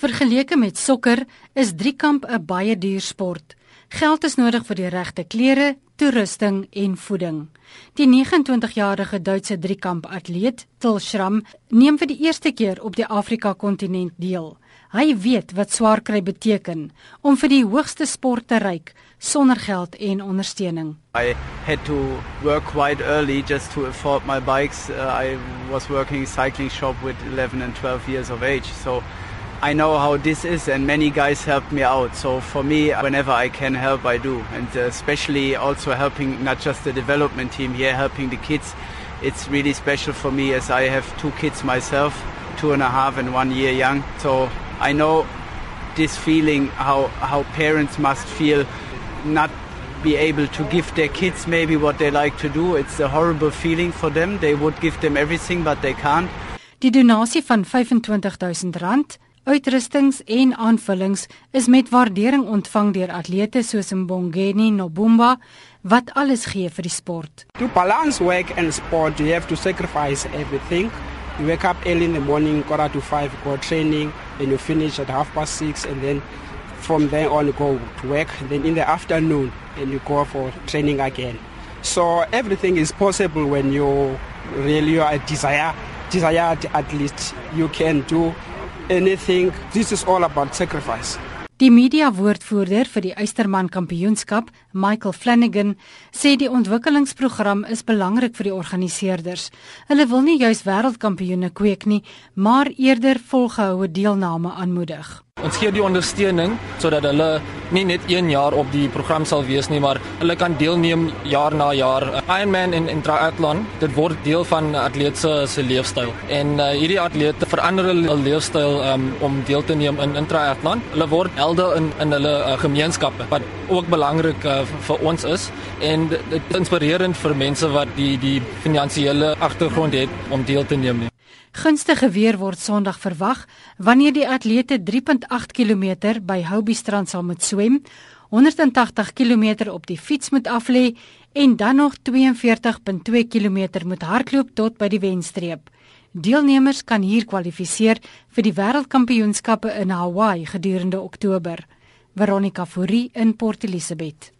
Vergeleke met sokker is driekamp 'n baie duur sport. Geld is nodig vir die regte klere, toerusting en voeding. Die 29-jarige Duitse driekamp atleet, Til Schramm, neem vir die eerste keer op die Afrika-kontinent deel. Hy weet wat swaar kry beteken om vir die hoogste sport te reik sonder geld en ondersteuning. I had to work quite early just to afford my bikes. Uh, I was working cycling shop with 11 and 12 years of age. So I know how this is, and many guys helped me out. So for me, whenever I can help, I do, and uh, especially also helping not just the development team here, helping the kids. It's really special for me as I have two kids myself, two and a half and one year young. So I know this feeling how how parents must feel not be able to give their kids maybe what they like to do. It's a horrible feeling for them. They would give them everything but they can't. Die donasie van R25000 Uitrustings en aanvullings is met waardering ontvang deur atlete soos Mbongeni Nobumba wat alles gee vir die sport. To balance work and sport, you have to sacrifice everything. You wake up early in the morning, quarter to 5, go training, then you finish at half past 6 and then from there on you go to work, then in the afternoon and you go for training again. So everything is possible when you really are a desire desired at least you can do anything. This is all about sacrifice. Die media woordvoerder vir die Eysterman Kampioenskap, Michael Flanagan, sê die ontwikkelingsprogram is belangrik vir die organiseerders. Hulle wil nie juis wêreldkampioene kweek nie, maar eerder volgehoue deelname aanmoedig. Ons gee die ondersteuning sodat hulle nie net 1 jaar op die program sal wees nie, maar hulle kan deelneem jaar na jaar. Ironman en, en triathlon, dit word deel van atlete se leefstyl. En uh, hierdie atlete verander hulle leefstyl um, om deel te neem in in triathlon. Hulle word helde in in hulle uh, gemeenskappe wat ook belangrik uh, vir ons is en dit is inspirerend vir mense wat die die finansiële agtergrond het om deel te neem. Nie. Gunstige weer word Sondag verwag wanneer die atlete 3.8 km by Hobiestrand sal moet swem, 180 km op die fiets moet aflê en dan nog 42.2 km moet hardloop tot by die wenstreep. Deelnemers kan hier kwalifiseer vir die wêreldkampioenskappe in Hawaii gedurende Oktober. Veronica Fourie in Port Elizabeth.